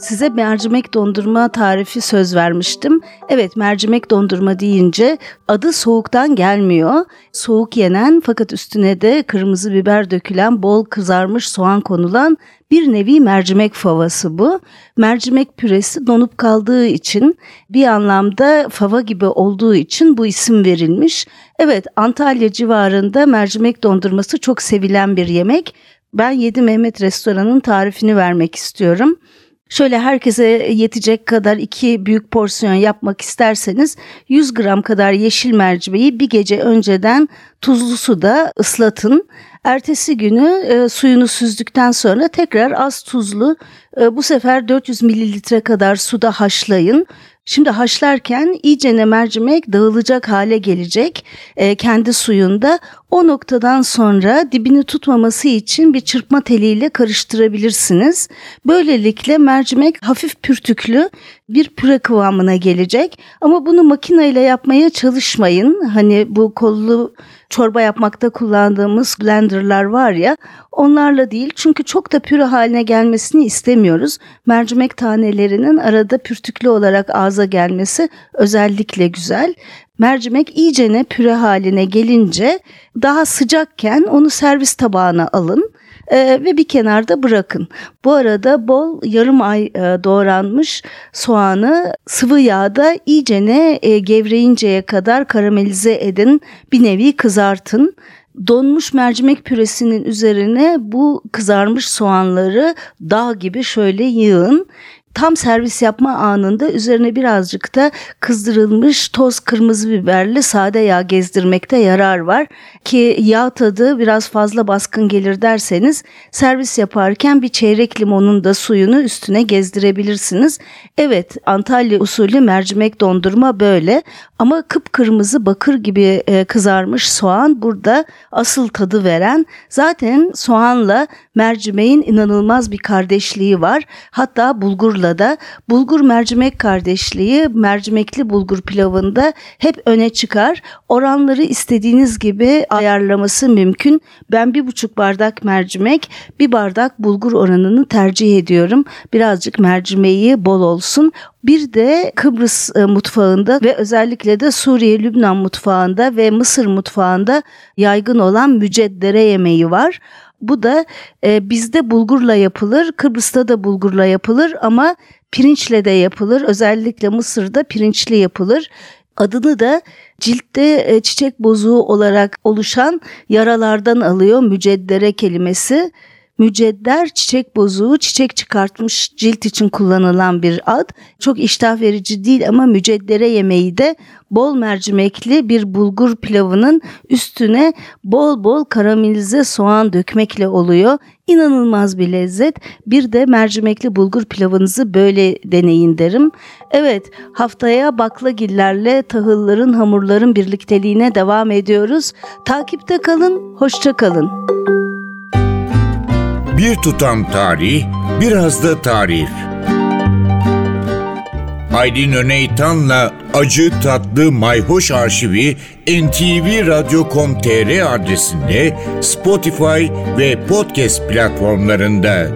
Size mercimek dondurma tarifi söz vermiştim. Evet mercimek dondurma deyince adı soğuktan gelmiyor. Soğuk yenen fakat üstüne de kırmızı biber dökülen bol kızarmış soğan konulan bir nevi mercimek favası bu. Mercimek püresi donup kaldığı için bir anlamda fava gibi olduğu için bu isim verilmiş. Evet Antalya civarında mercimek dondurması çok sevilen bir yemek. Ben Yedi Mehmet restoranın tarifini vermek istiyorum. Şöyle herkese yetecek kadar iki büyük porsiyon yapmak isterseniz 100 gram kadar yeşil mercimeği bir gece önceden tuzlu suda ıslatın. Ertesi günü e, suyunu süzdükten sonra tekrar az tuzlu e, bu sefer 400 mililitre kadar suda haşlayın. Şimdi haşlarken iyicene mercimek dağılacak hale gelecek e, kendi suyunda. O noktadan sonra dibini tutmaması için bir çırpma teliyle karıştırabilirsiniz. Böylelikle mercimek hafif pürtüklü bir püre kıvamına gelecek. Ama bunu makineyle yapmaya çalışmayın. Hani bu kollu çorba yapmakta kullandığımız blenderlar var ya onlarla değil çünkü çok da püre haline gelmesini istemiyoruz. Mercimek tanelerinin arada pürtüklü olarak ağza gelmesi özellikle güzel. Mercimek iyicene püre haline gelince daha sıcakken onu servis tabağına alın e, ve bir kenarda bırakın. Bu arada bol yarım ay e, doğranmış soğanı sıvı yağda iyicene e, gevreyinceye kadar karamelize edin. Bir nevi kızartın donmuş mercimek püresinin üzerine bu kızarmış soğanları dağ gibi şöyle yığın tam servis yapma anında üzerine birazcık da kızdırılmış toz kırmızı biberli sade yağ gezdirmekte yarar var. Ki yağ tadı biraz fazla baskın gelir derseniz servis yaparken bir çeyrek limonun da suyunu üstüne gezdirebilirsiniz. Evet Antalya usulü mercimek dondurma böyle ama kıpkırmızı bakır gibi e, kızarmış soğan burada asıl tadı veren. Zaten soğanla mercimeğin inanılmaz bir kardeşliği var. Hatta bulgurla da bulgur mercimek kardeşliği mercimekli bulgur pilavında hep öne çıkar. Oranları istediğiniz gibi ayarlaması mümkün. Ben bir buçuk bardak mercimek bir bardak bulgur oranını tercih ediyorum. Birazcık mercimeği bol olsun. Bir de Kıbrıs e, mutfağında ve özellikle de Suriye, Lübnan mutfağında ve Mısır mutfağında yaygın olan müceddere yemeği var. Bu da e, bizde bulgurla yapılır, Kıbrıs'ta da bulgurla yapılır ama pirinçle de yapılır. Özellikle Mısır'da pirinçli yapılır. Adını da ciltte e, çiçek bozuğu olarak oluşan yaralardan alıyor müceddere kelimesi. Mücedder çiçek bozuğu çiçek çıkartmış cilt için kullanılan bir ad. Çok iştah verici değil ama müceddere yemeği de bol mercimekli bir bulgur pilavının üstüne bol bol karamelize soğan dökmekle oluyor. İnanılmaz bir lezzet. Bir de mercimekli bulgur pilavınızı böyle deneyin derim. Evet haftaya baklagillerle tahılların hamurların birlikteliğine devam ediyoruz. Takipte kalın, hoşça kalın. Bir tutam tarih, biraz da tarif. Aydın Öneytan'la Acı Tatlı Mayhoş Arşivi ntvradio.com.tr adresinde Spotify ve podcast platformlarında.